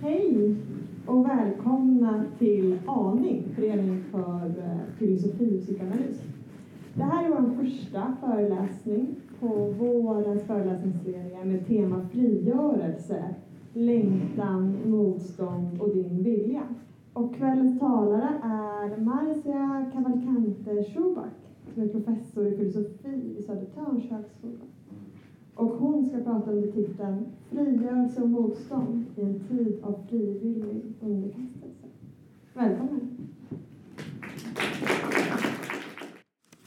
Hej och välkomna till ANING, Förening för eh, filosofi och psykoanalys. Det här är vår första föreläsning på vårens föreläsningsserie med tema frigörelse, längtan, motstånd och din vilja. Och kvällens talare är Marcia Cavalcante Schuback som är professor i filosofi i Södertörns högskola. Och hon ska prata under titeln Frigörelse och motstånd i en tid av frivillig underkastelse. Välkommen!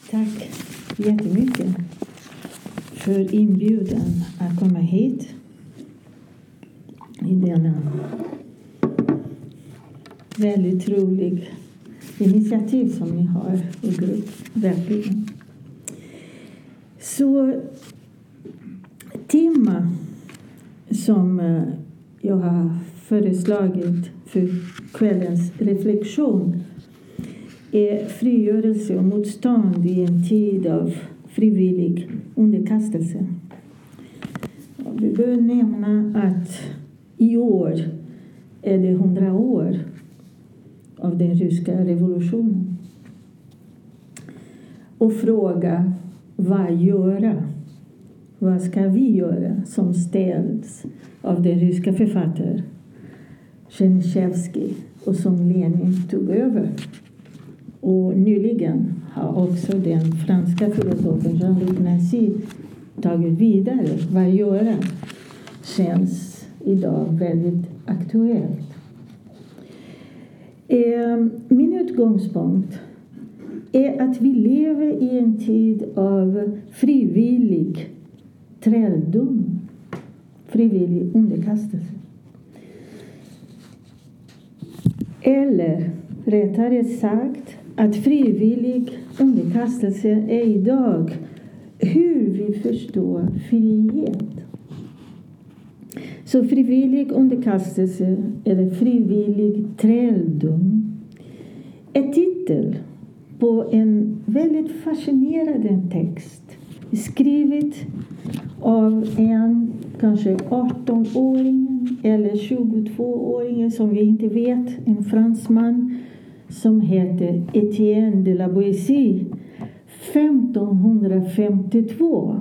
Tack jättemycket för inbjudan att komma hit i denna väldigt rolig initiativ som ni har i grupp. Verkligen. Så tema som eh, jag har föreslagit för kvällens reflektion är frigörelse och motstånd i en tid av frivillig underkastelse. Vi bör nämna att i år är det hundra år av den ryska revolutionen. Och fråga vad göra? Vad ska vi göra? som ställs av den ryska författaren Tjernijevskij och som Lenin tog över. Och nyligen har också den franska filosofen Jean-Luc Nancy tagit vidare. Vad göra? känns idag väldigt aktuellt. Eh, min utgångspunkt är att vi lever i en tid av frivillig träldom, frivillig underkastelse. Eller rättare sagt att frivillig underkastelse är idag hur vi förstår frihet. Så frivillig underkastelse eller frivillig träldom är titel på en väldigt fascinerande text skrivet av en kanske 18-åring eller 22-åring som vi inte vet, en fransman som heter Etienne de la Boétie 1552.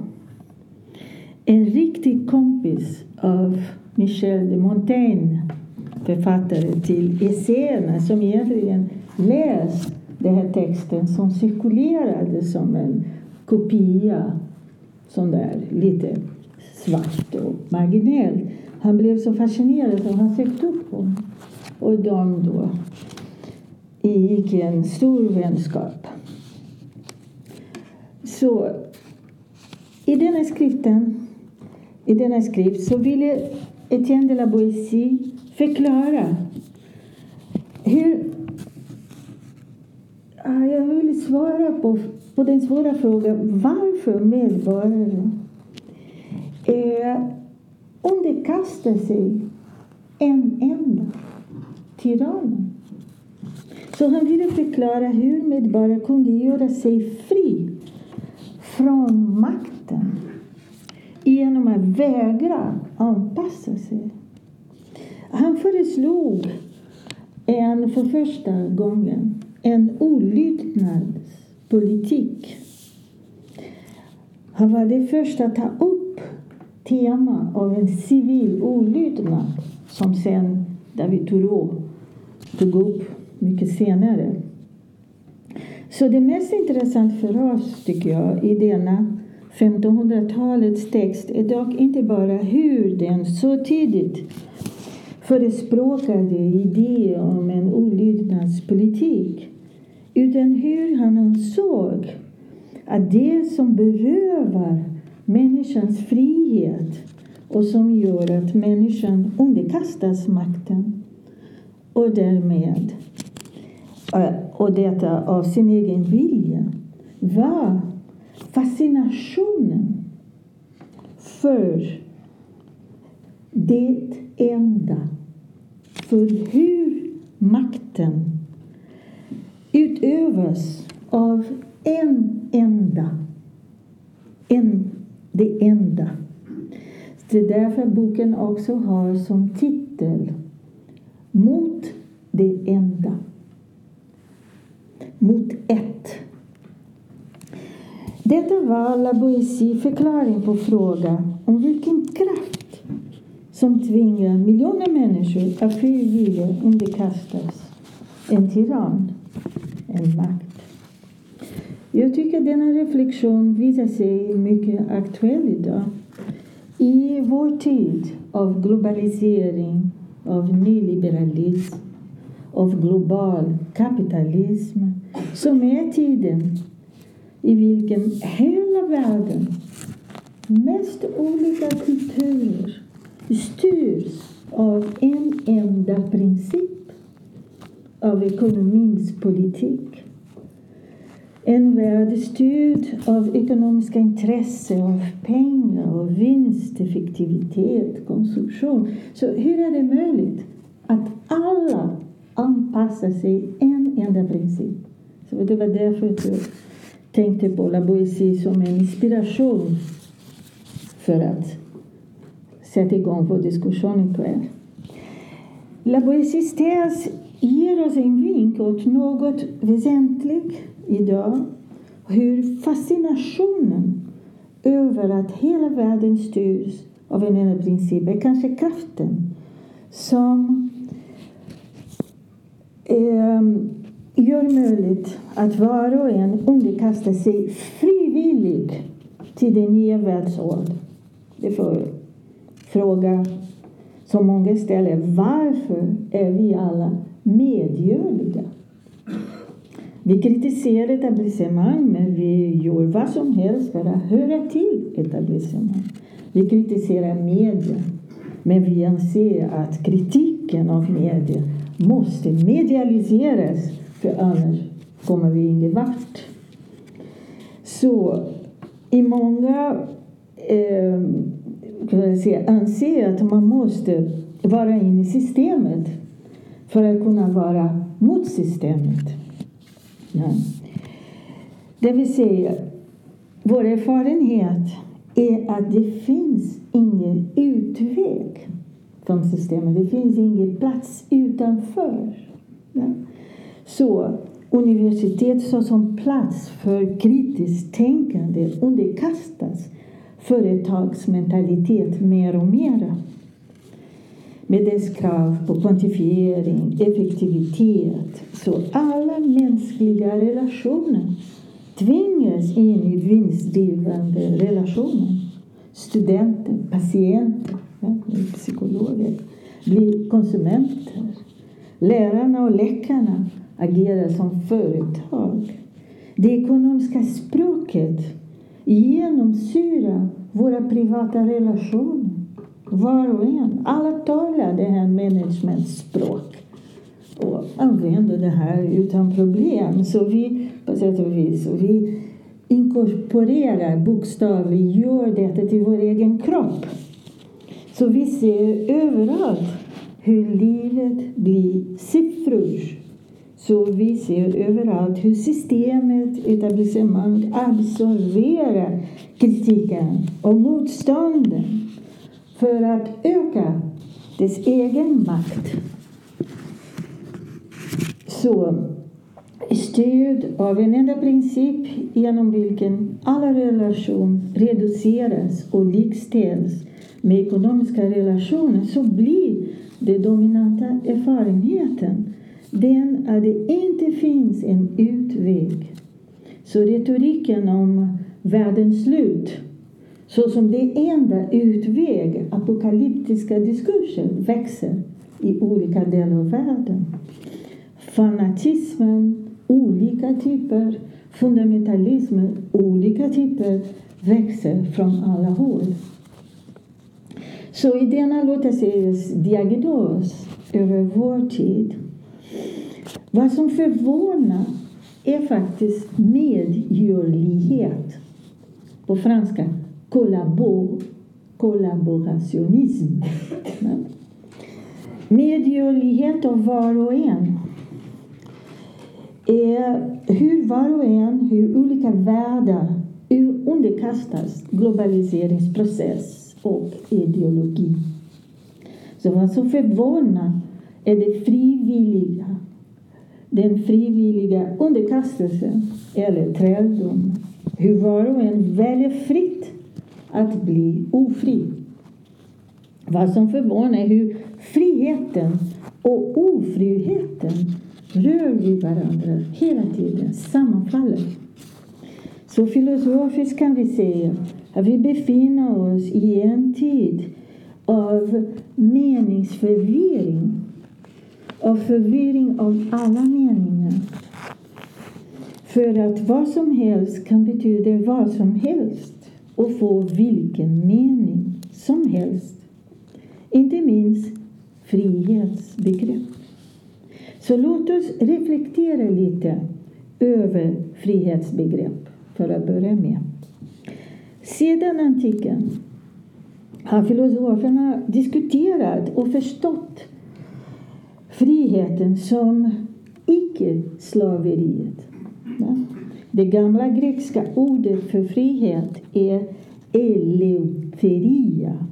En riktig kompis av Michel de Montaigne, författare till essäerna som egentligen läst den här texten som cirkulerade som en kopia, sån där lite svart och marginell. Han blev så fascinerad så han sökte upp honom. Och de då gick en stor vänskap. Så i denna skriften, i denna skrift så ville Etienne de la Boétie förklara hur jag vill svara på, på den svåra frågan varför medborgare eh, underkastar sig en enda tyrann. Så han ville förklara hur medborgare kunde göra sig fri från makten genom att vägra anpassa sig. Han föreslog en, för första gången en olydnadspolitik. Han var det första att ta upp tema av en civil olydnad som sen David Thoreau tog upp mycket senare. Så det mest intressanta för oss, tycker jag, i denna 1500-talets text är dock inte bara hur den så tidigt förespråkade idéer om en olydnadspolitik. Utan hur han ansåg att det som berövar människans frihet och som gör att människan underkastas makten och därmed eh, och detta av sin egen vilja var fascinationen för det enda för hur makten utövas av en enda. En, det enda. Det är därför boken också har som titel Mot det enda. Mot ett. Detta var La Boétie förklaring på frågan om vilken som tvingar miljoner människor att frivilligt underkastas en tyrann, en makt. Jag tycker denna reflektion visar sig mycket aktuell idag. I vår tid av globalisering, av nyliberalism, av global kapitalism, som är tiden i vilken hela världen, mest olika kulturer, styrs av en enda princip, av ekonomins politik. En värld styrd av ekonomiska intressen, av pengar, av vinst, effektivitet, konsumtion. Så hur är det möjligt att alla anpassar sig en enda princip? Så det var därför jag tänkte på La Boétie som en inspiration för att sätta igång vår diskussion ikväll. La Boéties ger oss en vink åt något väsentligt idag. Hur fascinationen över att hela världen styrs av en enda princip är kanske kraften som eh, gör möjligt att var och en underkastar sig frivilligt till den nya världsordningen. Det får fråga som många ställer. Varför är vi alla medgörliga? Vi kritiserar etablissemang, men vi gör vad som helst för att höra till etablissemang. Vi kritiserar media, men vi anser att kritiken av media måste medialiseras, för annars kommer vi ingen vart. Så i många eh, anser att man måste vara inne i systemet för att kunna vara mot systemet. Ja. Det vill säga, vår erfarenhet är att det finns ingen utväg från systemet. Det finns ingen plats utanför. Ja. Så universitet såsom plats för kritiskt tänkande underkastas företagsmentalitet mer och mer med dess krav på kvantifiering, effektivitet. Så alla mänskliga relationer tvingas in i vinstdrivande relationer. Studenter, patienter, psykologer blir konsumenter. Lärarna och läkarna agerar som företag. Det ekonomiska språket Genomsyra våra privata relationer var och en. Alla talar det här managementspråk och använder det här utan problem. Så vi, på sätt och vis, vi inkorporerar bokstavligt, gör detta till vår egen kropp. Så vi ser överallt hur livet blir siffror. Så vi ser överallt hur systemet, etablissemang absorberar kritiken och motstånden för att öka dess egen makt. Så stöd av en enda princip genom vilken alla relationer reduceras och likställs med ekonomiska relationer så blir den dominanta erfarenheten den att det inte finns en utväg. Så retoriken om världens slut såsom det enda utväg apokalyptiska diskurser växer i olika delar av världen. Fanatismen, olika typer, fundamentalismen, olika typer växer från alla håll. Så i denna, låt oss säga, diagnos över vår tid vad som förvånar är faktiskt medgörlighet. På franska, kollabor, kollaborationism. Medgörlighet av var och en är hur var och en, hur olika världar underkastas globaliseringsprocess och ideologi. Så vad som förvånar är det frivilliga. Den frivilliga underkastelsen eller träldom. Hur var och en väljer fritt att bli ofri. Vad som förvånar är hur friheten och ofriheten rör vid varandra hela tiden, sammanfaller. Så filosofiskt kan vi säga att vi befinner oss i en tid av meningsförvirring, och förvirring av alla meningar. För att vad som helst kan betyda vad som helst och få vilken mening som helst. Inte minst frihetsbegrepp. Så låt oss reflektera lite över frihetsbegrepp för att börja med. Sedan antiken har filosoferna diskuterat och förstått friheten som icke-slaveriet. Det gamla grekiska ordet för frihet är eleuteria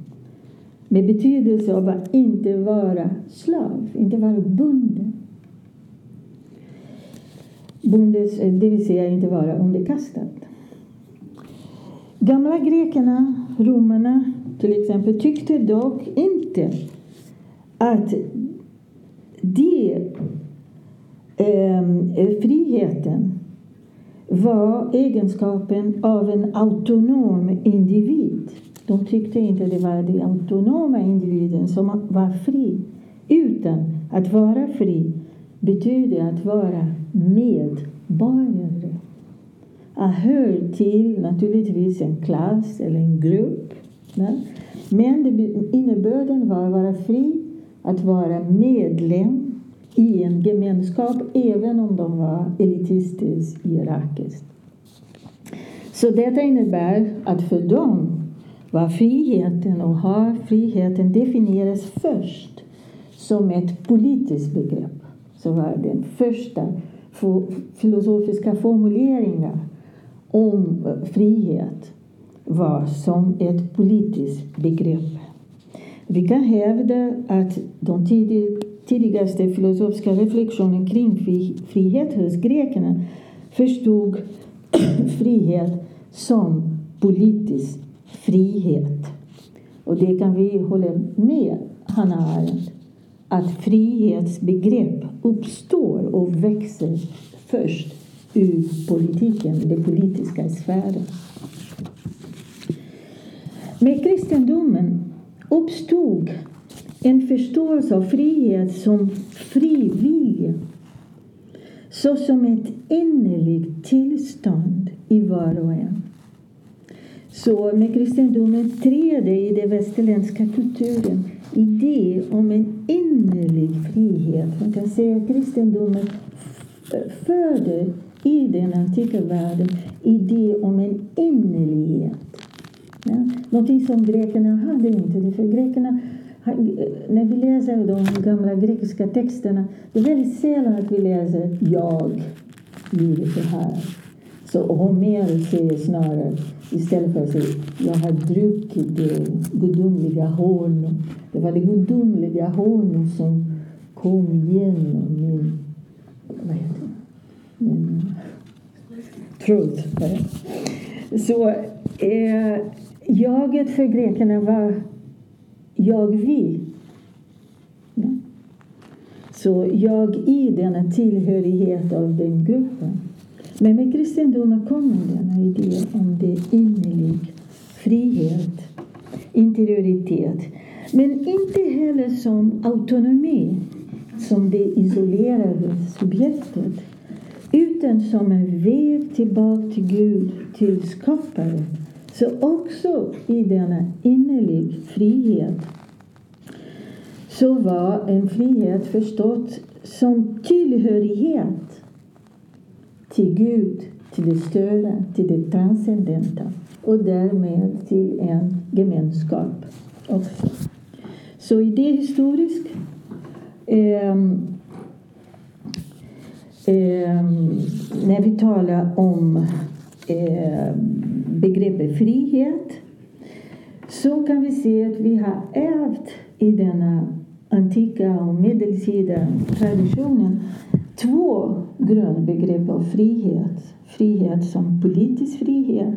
med betydelse av att inte vara slav, inte vara bunden. Bundes, eh, det vill säga inte vara underkastad. Gamla grekerna, romarna till exempel, tyckte dock inte att det, ehm, eh, friheten var egenskapen av en autonom individ. De tyckte inte det var den autonoma individen som var fri. Utan att vara fri betyder att vara medborgare. Att höra till naturligtvis en klass eller en grupp. Men innebörden var att vara fri, att vara medlem i en gemenskap även om de var elitistiskt hierarkiskt. Så detta innebär att för dem var friheten och har friheten definieras först som ett politiskt begrepp. Så var den första filosofiska formuleringen om frihet var som ett politiskt begrepp. Vi kan hävda att de tidigaste filosofiska reflektionen kring frihet hos grekerna förstod frihet som politisk frihet. Och det kan vi hålla med Hanna Arendt att frihetsbegrepp uppstår och växer först ur politiken, den politiska sfären. Med kristendomen uppstod en förståelse av frihet som fri vilja. såsom ett innerligt tillstånd i var och en. Så med kristendomen träder i den västerländska kulturen idé om en innerlig frihet. Man kan säga att kristendomen föder i den antika världen idé om en innerlighet. Ja? Någonting som grekerna hade inte. För grekerna, när vi läser de gamla grekiska texterna, det är väldigt sällan att vi läser jag blir så här. Så Homer säger snarare, istället för att säga jag har druckit det gudomliga honung. Det var det gudomliga honung som kom genom min, vad heter det? min truth. Så eh, jaget för grekerna var jag vi. Ja. Så jag i denna tillhörighet av den gruppen. Men med kristendomen kommer denna idé om det innerlig frihet, interioritet. Men inte heller som autonomi, som det isolerade subjektet utan som en väg tillbaka till Gud, till skaparen. Så också i denna innerlig frihet så var en frihet förstått som tillhörighet till Gud, till det större, till det transcendenta och därmed till en gemenskap också. Så idéhistoriskt eh, eh, när vi talar om eh, begreppet frihet så kan vi se att vi har ärvt i denna antika och medeltida traditionen två grundbegrepp av frihet. Frihet som politisk frihet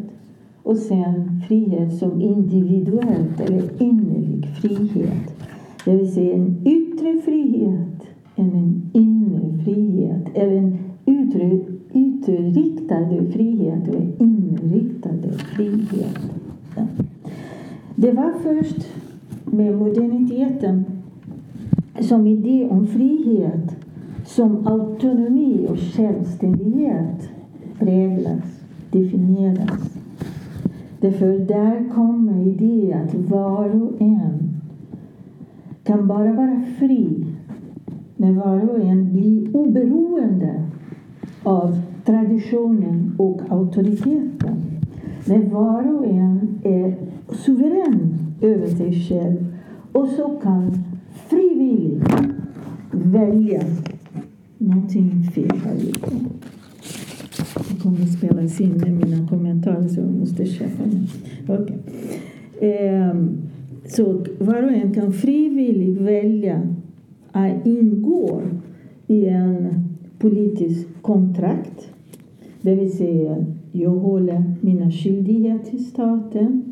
och sen frihet som individuellt eller innerlig frihet. Det vill säga en yttre frihet en inre frihet. Eller en yttre, utriktade frihet och inriktade frihet. Det var först med moderniteten som idé om frihet som autonomi och självständighet präglas, definieras. Därför där kommer idén att var och en kan bara vara fri när var och en blir oberoende av traditionen och auktoriteten. Men var och en är suverän över sig själv och så kan frivilligt välja någonting fel här ute. Det kommer att spelas in med mina kommentarer så jag måste köpa mig. Okay. Ehm, så var och en kan frivilligt välja att ingå i en politiskt kontrakt. Det vill säga, jag håller mina skyldigheter till staten.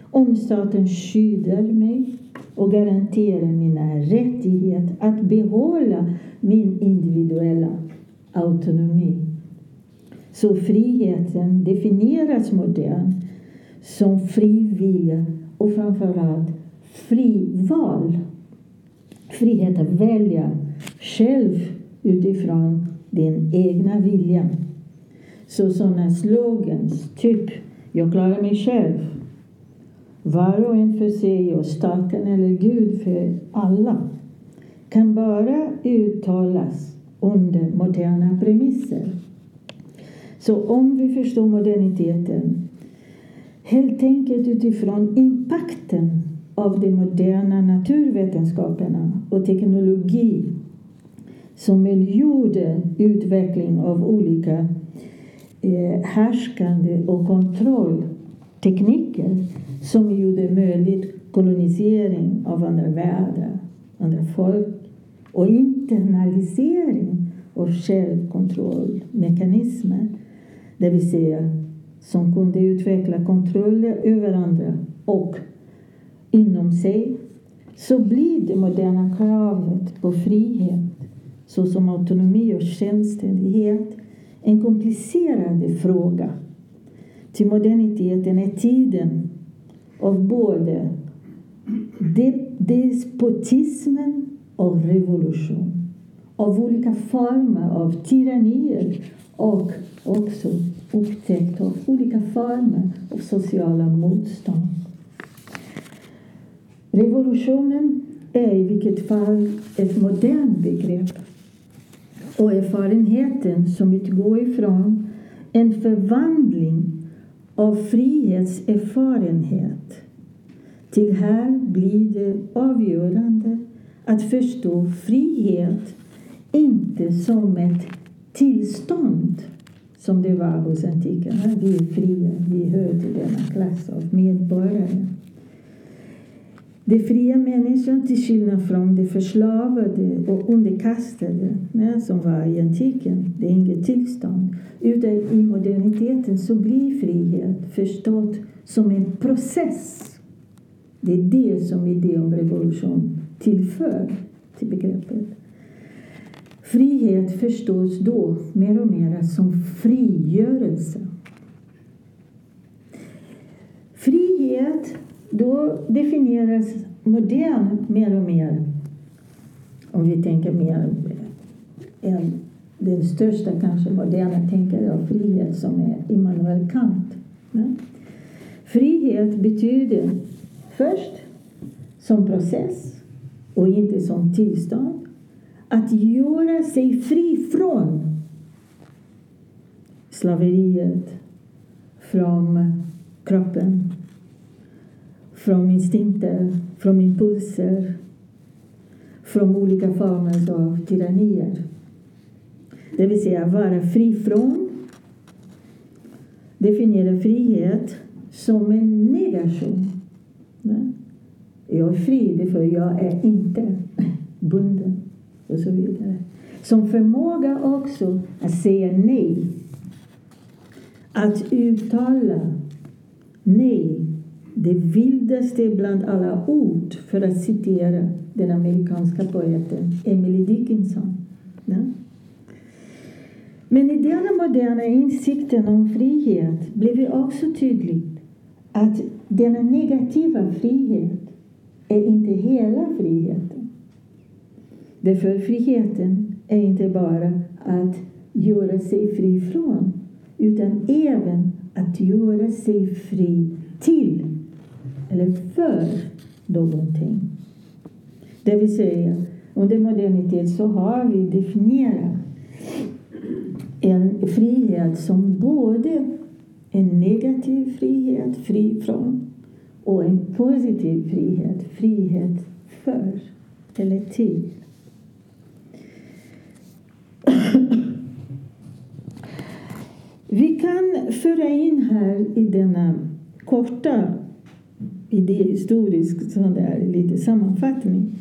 Om staten skyddar mig och garanterar mina rättigheter att behålla min individuella autonomi. Så friheten definieras modern som fri vilja och framförallt fri val. Frihet att välja själv utifrån din egna vilja. Så sådana slogans, typ jag klarar mig själv, var och en för sig och staten eller Gud för alla, kan bara uttalas under moderna premisser. Så om vi förstår moderniteten helt enkelt utifrån impakten av de moderna naturvetenskaperna och teknologi som möjliggjorde utveckling av olika eh, härskande och kontrolltekniker som gjorde möjligt kolonisering av andra världar, andra folk och internalisering av självkontrollmekanismer. Det vill säga som kunde utveckla kontroll över andra och inom sig så blir det moderna kravet på frihet såsom autonomi och självständighet en komplicerad fråga. Till moderniteten är tiden av både despotismen och revolution. Av olika former av tyrannier och också upptäckt av olika former av sociala motstånd. Revolutionen är i vilket fall ett modernt begrepp och erfarenheten som utgår ifrån en förvandling av frihetserfarenhet. Till här blir det avgörande att förstå frihet inte som ett tillstånd som det var hos antikerna. Vi är fria, vi hör till denna klass av medborgare. De fria människan, till skillnad från de förslavade och underkastade nej, som var i antiken, det är inget tillstånd. Utan i moderniteten så blir frihet förstått som en process. Det är det som idén om revolution tillför till begreppet. Frihet förstås då mer och mer som frigörelse. Frihet då definieras modern mer och mer, om vi tänker mer än den största kanske moderna tänkare av frihet som är Immanuel Kant. Ja? Frihet betyder först som process och inte som tillstånd att göra sig fri från slaveriet, från kroppen, från instinkter, från impulser, från olika former av tyrannier. Det vill säga vara fri från definiera frihet som en negation. Jag är fri för jag är inte bunden och så vidare. Som förmåga också att säga nej. Att uttala nej, det vildaste bland alla ord, för att citera den amerikanska poeten Emily Dickinson. Ja? Men i denna moderna insikten om frihet blev det också tydligt att denna negativa frihet är inte hela friheten. Därför friheten är inte bara att göra sig fri från, utan även att göra sig fri till eller för någonting. Det vill säga, under modernitet så har vi definierat en frihet som både en negativ frihet, fri från, och en positiv frihet, frihet för eller till. Vi kan föra in här i denna korta idéhistorisk sån där, lite sammanfattning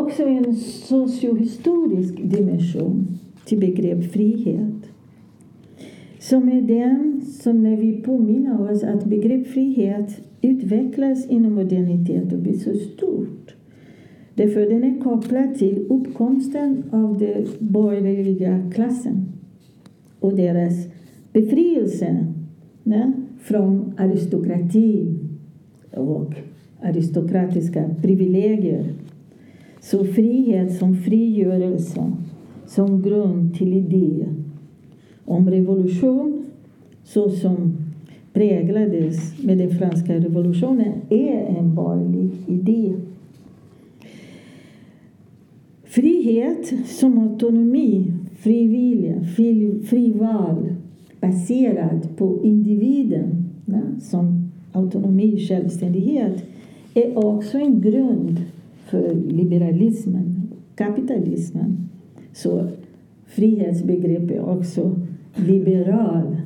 också en sociohistorisk dimension till begrepp frihet. Som är den som när vi påminner oss att begrepp frihet utvecklas inom modernitet och blir så stort. Därför den är kopplad till uppkomsten av den borgerliga klassen och deras befrielse ne, från aristokrati och aristokratiska privilegier. Så frihet som frigörelse som grund till idé om revolution så som präglades med den franska revolutionen är en borgerlig idé. Frihet som autonomi, frivilliga, fri, val, baserad på individen ja, som autonomi, självständighet är också en grund för liberalismen, kapitalismen. Så frihetsbegreppet är också liberal.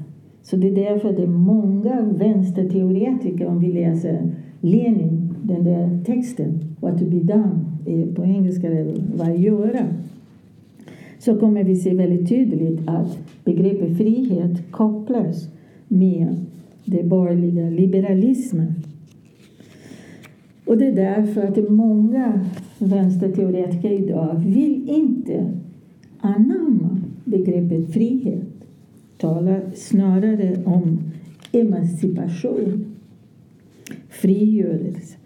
Så det är därför det är många vänsterteoretiker, om vi läser Lenin, den där texten, What to be done, på engelska vad göra, så kommer vi se väldigt tydligt att begreppet frihet kopplas med den borgerliga liberalismen. Och det är därför att många vänsterteoretiker idag vill inte anamma begreppet frihet. Talar snarare om emancipation, frigörelse.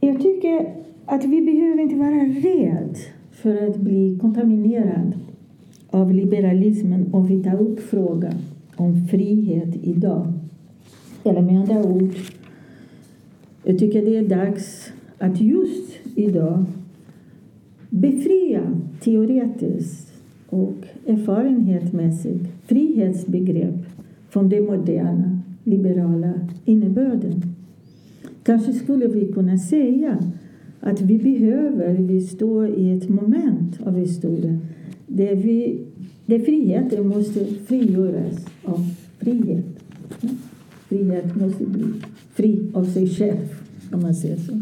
Jag tycker att vi behöver inte vara rädda för att bli kontaminerad av liberalismen om vi tar upp frågan om frihet idag. Eller med andra ord, jag tycker det är dags att just idag befria teoretiskt och erfarenhetsmässigt frihetsbegrepp från den moderna liberala innebörden. Kanske skulle vi kunna säga att vi behöver, vi står i ett moment av historien där, vi, det friheten måste frigöras av frihet. Frihet måste bli fri av sig själv, om man säger så.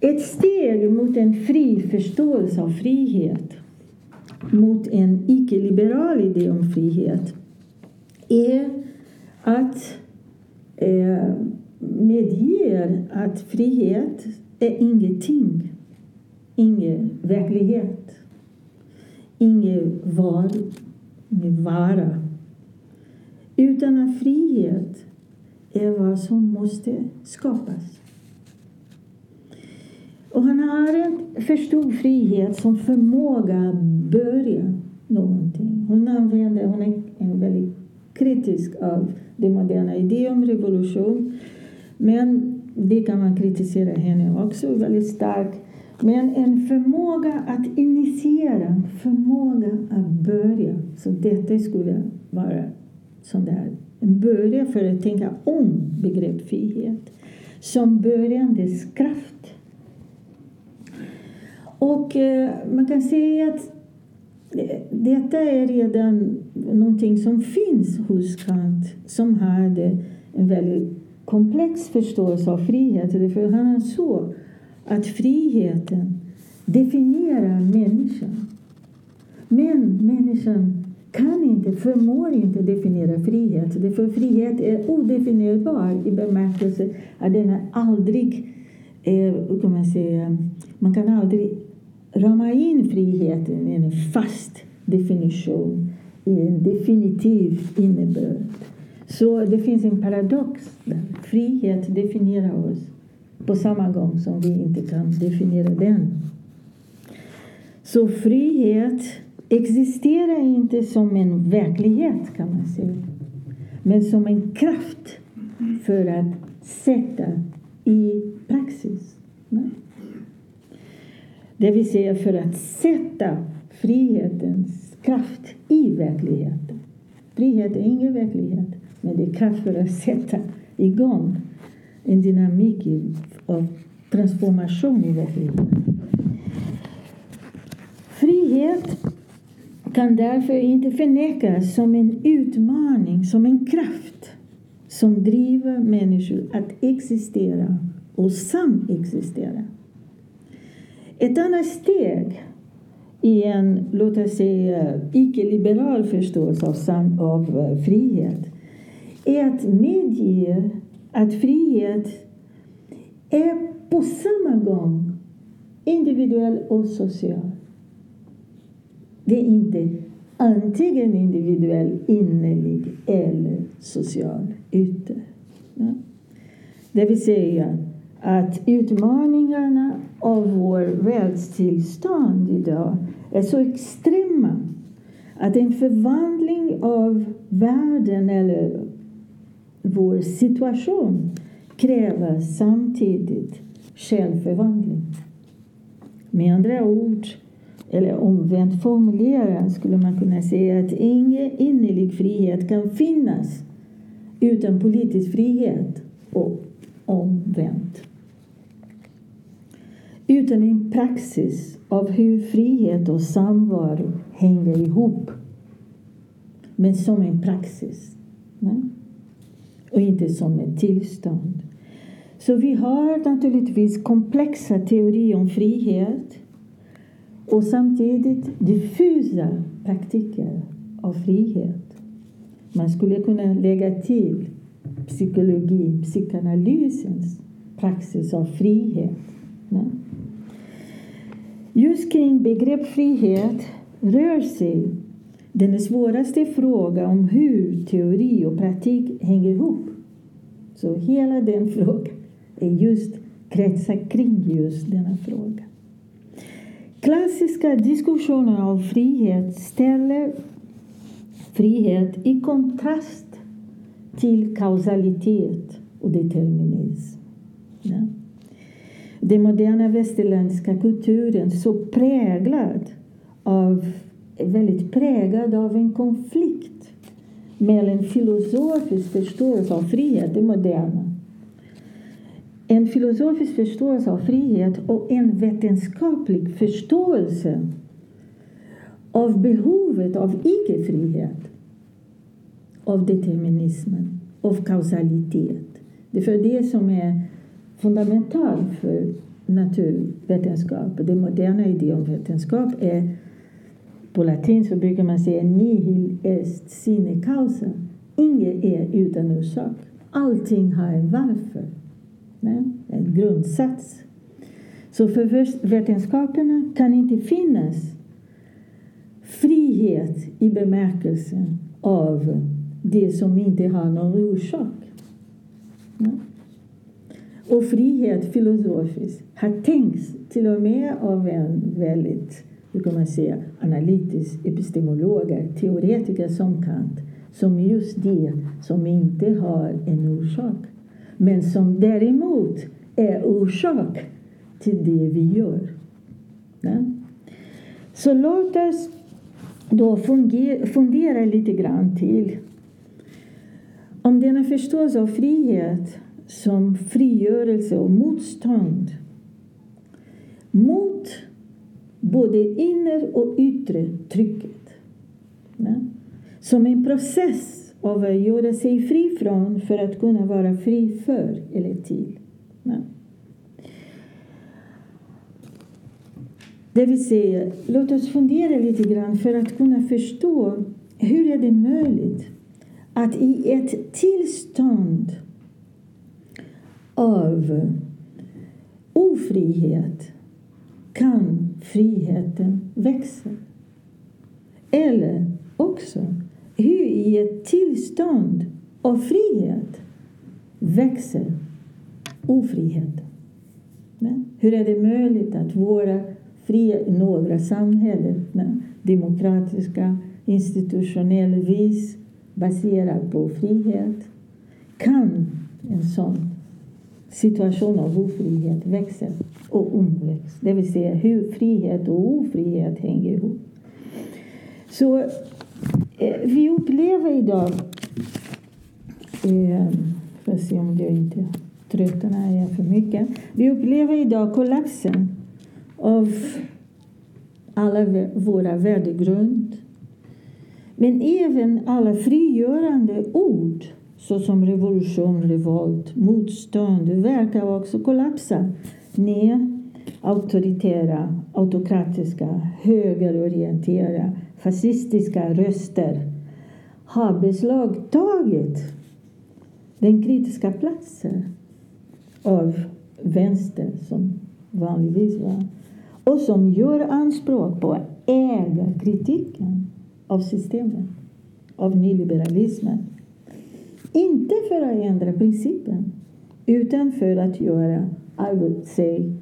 Ett steg mot en fri förståelse av frihet, mot en icke-liberal idé om frihet, är att eh, medge att frihet är ingenting, ingen verklighet, ingen var, ingen vara. Utan att frihet är vad som måste skapas. Och han har en förstod frihet som förmåga att börja någonting. Hon använder, hon är väldigt kritisk av den moderna idén om revolution. Men det kan man kritisera henne också väldigt starkt. Men en förmåga att initiera, förmåga att börja. Så detta skulle vara sån där, en början för att tänka om begrepp frihet. Som börjandes kraft. Och eh, man kan säga att eh, detta är redan någonting som finns hos Kant som hade en väldigt komplex förståelse av frihet. För han såg att friheten definierar människan. Men människan kan inte, förmår inte definiera frihet. För frihet är odefinierbar i bemärkelse att den är aldrig, eh, kan man säga, man kan aldrig rama in friheten i en fast definition, i en definitiv innebörd. Så det finns en paradox där. Frihet definierar oss på samma gång som vi inte kan definiera den. Så frihet existerar inte som en verklighet kan man säga. Men som en kraft för att sätta i praxis. Det vill säga för att sätta frihetens kraft i verkligheten. Frihet är ingen verklighet, men det är kraft för att sätta igång en dynamik av e transformation i verkligheten. Frihet kan därför inte förnekas som en utmaning, som en kraft som driver människor att existera och samexistera. Ett annat steg i en, låt oss säga, icke-liberal förståelse av, av eh, frihet är att medge att frihet är på samma gång individuell och social. Det är inte antingen individuell, innerlig eller social ytter. Ja. Det vill säga att utmaningarna av vår världstillstånd idag är så extrema att en förvandling av världen eller vår situation kräver samtidigt självförvandling. Med andra ord, eller omvänt formulerat skulle man kunna säga att ingen innerlig frihet kan finnas utan politisk frihet och omvänt. Utan en praxis av hur frihet och samvaro hänger ihop. Men som en praxis. Nej? Och inte som ett tillstånd. Så vi har naturligtvis komplexa teorier om frihet och samtidigt diffusa praktiker av frihet. Man skulle kunna lägga till psykologi, psykoanalysens praxis av frihet. Ja. Just kring begrepp frihet rör sig den svåraste frågan om hur teori och praktik hänger ihop. Så hela den frågan är just kretsar kring just denna fråga. Klassiska diskussioner om frihet ställer frihet i kontrast till kausalitet och determinism. Ja. Den moderna västerländska kulturen så präglad av, väldigt präglad av en konflikt mellan filosofisk förståelse av frihet, det moderna, en filosofisk förståelse av frihet och en vetenskaplig förståelse av behovet av icke-frihet, av determinismen, av kausalitet. Det är för det som är fundamentalt för naturvetenskap. Den moderna idén om vetenskap är på latin så brukar man säga nihil est sine causa. Inget är utan orsak. Allting har en varför. Men En grundsats. Så för vetenskaperna kan inte finnas frihet i bemärkelsen av det som inte har någon orsak. Ja. Och frihet filosofiskt har tänkts till och med av en väldigt hur kan man säga, analytisk epistemologer, teoretiker som Kant, som just det som inte har en orsak, men som däremot är orsak till det vi gör. Ja? Så låt oss då fundera lite grann till om denna förståelse av frihet som frigörelse och motstånd mot både inre och yttre trycket. Ja? Som en process av att göra sig fri från för att kunna vara fri för eller till. Ja. Det vill säga, låt oss fundera lite grann för att kunna förstå hur är det möjligt att i ett tillstånd av ofrihet kan friheten växa. Eller också hur i ett tillstånd av frihet växer ofriheten. Hur är det möjligt att våra fria, några samhällen, demokratiska, institutionellvis baserad på frihet, kan en sån situation av ofrihet växa och omväxt. Det vill säga hur frihet och ofrihet hänger ihop. Så eh, vi upplever idag, eh, får se om jag inte tröttnar jag för mycket. Vi upplever idag kollapsen av alla våra värdegrund. Men även alla frigörande ord såsom revolution, revolt, motstånd verkar också kollapsa sned, auktoritära, autokratiska, högerorienterade, fascistiska röster har beslagtagit den kritiska platsen av vänster som vanligtvis var och som gör anspråk på att äga kritiken av systemet, av nyliberalismen. Inte för att ändra principen, utan för att göra, i would say,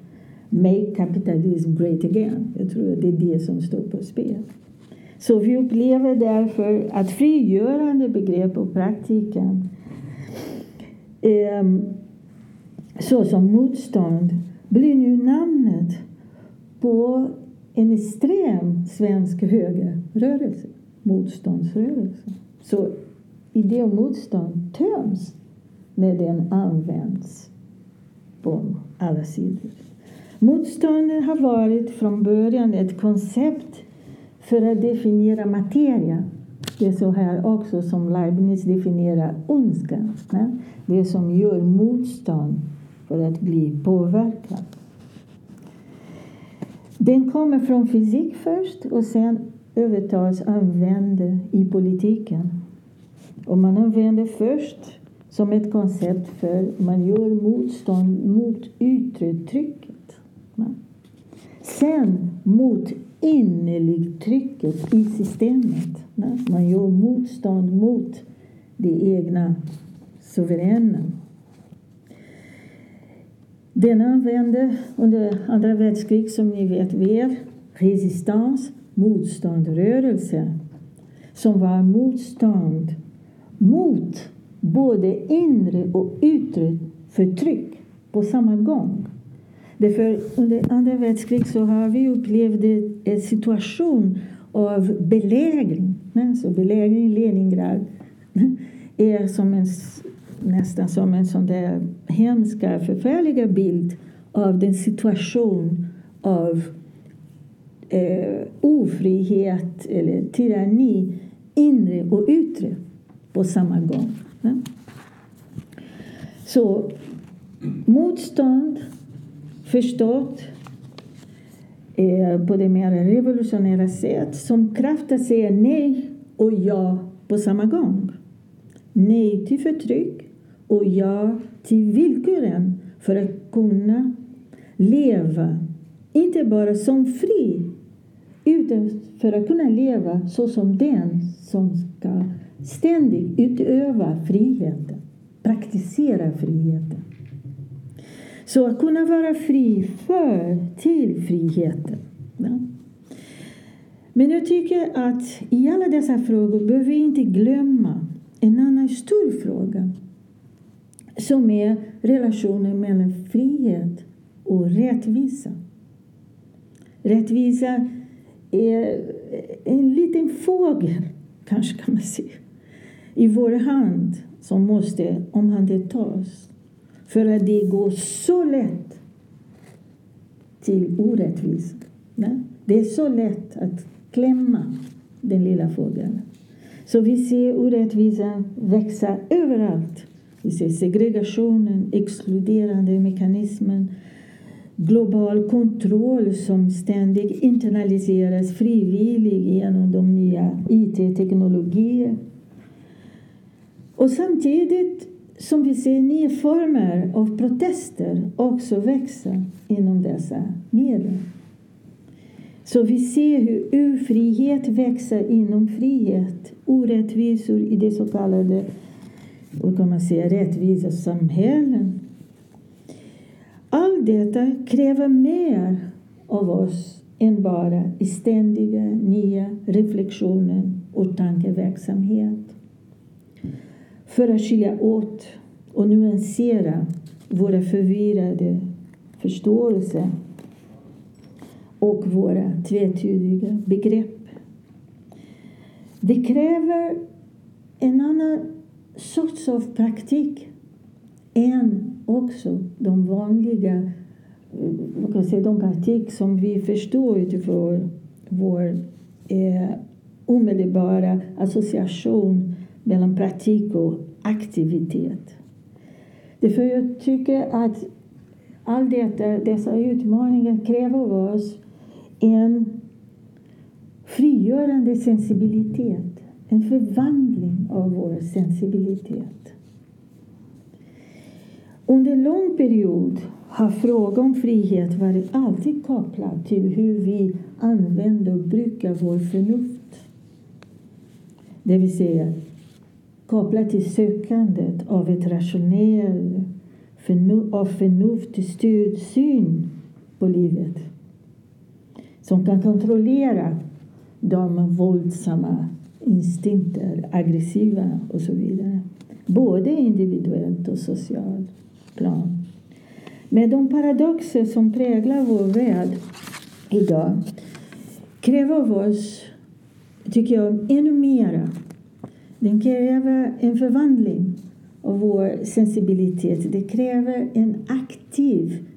make capitalism great again. Jag tror att det är det som står på spel. Så vi upplever därför att frigörande begrepp och praktiken eh, såsom motstånd blir nu namnet på en extrem svensk högerrörelse, motståndsrörelse. Så idé om motstånd töms när den används på alla sidor. Motståndet har varit från början ett koncept för att definiera materia. Det är så här också som Leibniz definierar ondskan. Det som gör motstånd för att bli påverkad. Den kommer från fysik först och sen övertas använd i politiken. Och man använder först som ett koncept för man gör motstånd mot yttre trycket. Sen mot innerligt trycket i systemet. Man gör motstånd mot det egna suveräna. Den använde under andra världskriget, som ni vet väl, resistans, motståndrörelse, som var motstånd mot både inre och yttre förtryck på samma gång. Därför under andra världskriget så har vi upplevt en situation av belägring. Alltså belägring i Leningrad är som en nästan som en sån där hemska, förfärliga bild av den situation av eh, ofrihet eller tyranni, inre och yttre, på samma gång. Så motstånd, förstått eh, på det mer revolutionära sätt som kraft att säga nej och ja på samma gång. Nej till förtryck, och ja till villkoren för att kunna leva, inte bara som fri, utan för att kunna leva så som den som ska ständigt utöva friheten, praktisera friheten. Så att kunna vara fri för till friheten. Ja. Men jag tycker att i alla dessa frågor behöver vi inte glömma en annan stor fråga som är relationen mellan frihet och rättvisa. Rättvisa är en liten fågel, kanske kan man säga, i vår hand som måste omhändertas för att det går så lätt till orättvisa. Det är så lätt att klämma den lilla fågeln. Så vi ser orättvisan växa överallt. Vi ser segregationen, exkluderande mekanismen, global kontroll som ständigt internaliseras frivilligt genom de nya it-teknologierna och samtidigt som vi ser nya former av protester också växa inom dessa medel. Så vi ser hur ofrihet växer inom frihet, orättvisor i det så kallade och kan man säga, rättvisa samhällen. Allt detta kräver mer av oss än bara ständiga nya reflektioner och tankeverksamhet. För att skilja åt och nyansera våra förvirrade förståelser och våra tvetydiga begrepp. Det kräver en annan sorts av praktik än också de vanliga man kan säga, de praktik som vi förstår utifrån vår eh, omedelbara association mellan praktik och aktivitet. Därför jag tycker att all detta, dessa utmaningar kräver av oss en frigörande sensibilitet, en förvandling av vår sensibilitet. Under en lång period har frågan om frihet varit alltid kopplad till hur vi använder och brukar vår förnuft. Det vill säga kopplat till sökandet av ett rationellt, av förnuft styrd syn på livet som kan kontrollera de våldsamma instinkter, aggressiva och så vidare. Både individuellt och socialt plan. Men de paradoxer som präglar vår värld idag kräver av oss, tycker jag, ännu mera. Den kräver en förvandling av vår sensibilitet. Det kräver en aktiv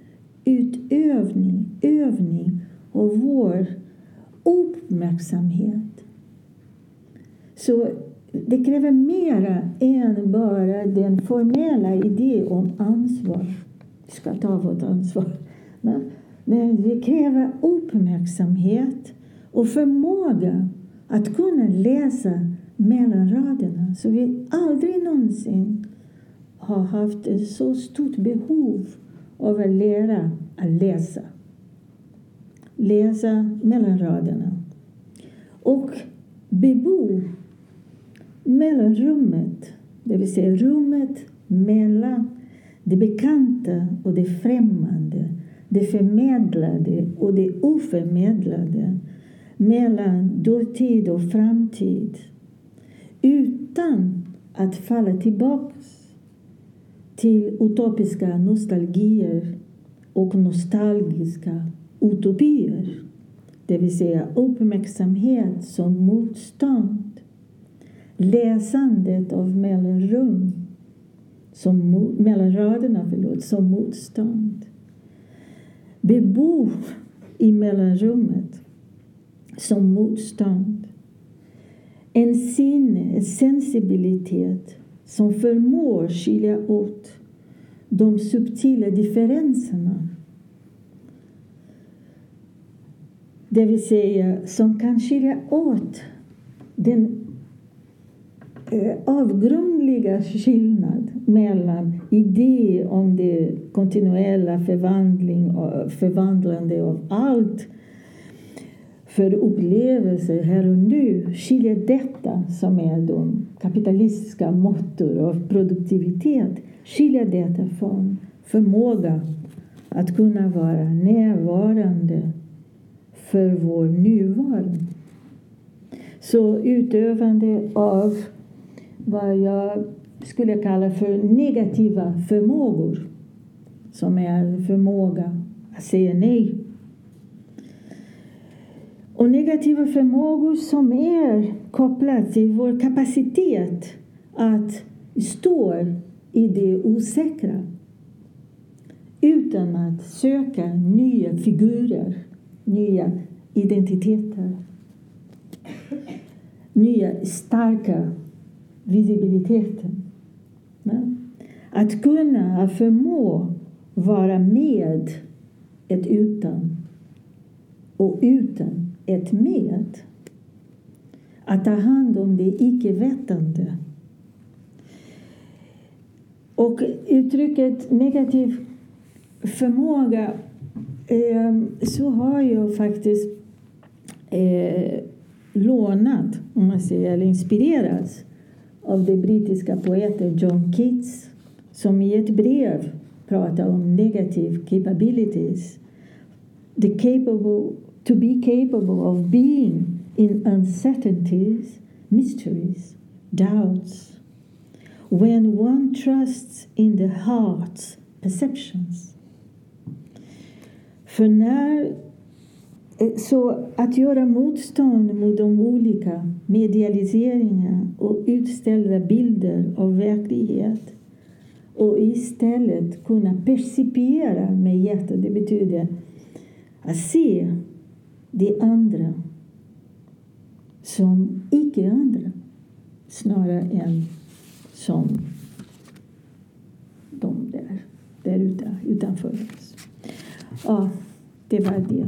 utövning, övning av vår uppmärksamhet. Så det kräver mera än bara den formella idén om ansvar. Vi ska ta vårt ansvar. Men det kräver uppmärksamhet och förmåga att kunna läsa mellan raderna. Så vi aldrig någonsin har haft ett så stort behov av att lära att läsa. Läsa mellan raderna. Och bebo mellanrummet, det vill säga rummet mellan det bekanta och det främmande, det förmedlade och det oförmedlade, mellan dåtid och framtid, utan att falla tillbaka till utopiska nostalgier och nostalgiska utopier. Det vill säga uppmärksamhet som motstånd läsandet av mellanrum, som, mellan raderna förlåt, som motstånd. Bebo i mellanrummet som motstånd. En sinne, en sensibilitet som förmår skilja åt de subtila differenserna. Det vill säga som kan skilja åt den eh, avgrundliga skillnad mellan idé om det kontinuella förvandling, förvandlande av allt för upplevelser här och nu skiljer detta, som är de kapitalistiska måttor av produktivitet, skiljer detta från förmåga att kunna vara närvarande för vår nuvaro. Så utövande av vad jag skulle kalla för negativa förmågor. Som är förmåga att säga nej. Och negativa förmågor som är kopplade till vår kapacitet att stå i det osäkra utan att söka nya figurer, nya identiteter. nya starka visibiliteten. Att kunna förmå vara med ett utan och utan ett med. Att ta hand om det icke-vetande. Och uttrycket negativ förmåga eh, så har jag faktiskt eh, lånat, om man säger, eller inspirerats av den brittiska poeten John Keats som i ett brev pratar om negative capabilities. The capable, to be capable of being in uncertainties, mysteries, doubts. When one trusts in the heart's perceptions. För när eh, så att göra motstånd mot de olika medialiseringar och utställda bilder av verklighet och istället kunna percipiera med hjärtat, det betyder att se det andra som icke-andra snarare än som de där, där ute, utanför oss. Ja, det var det.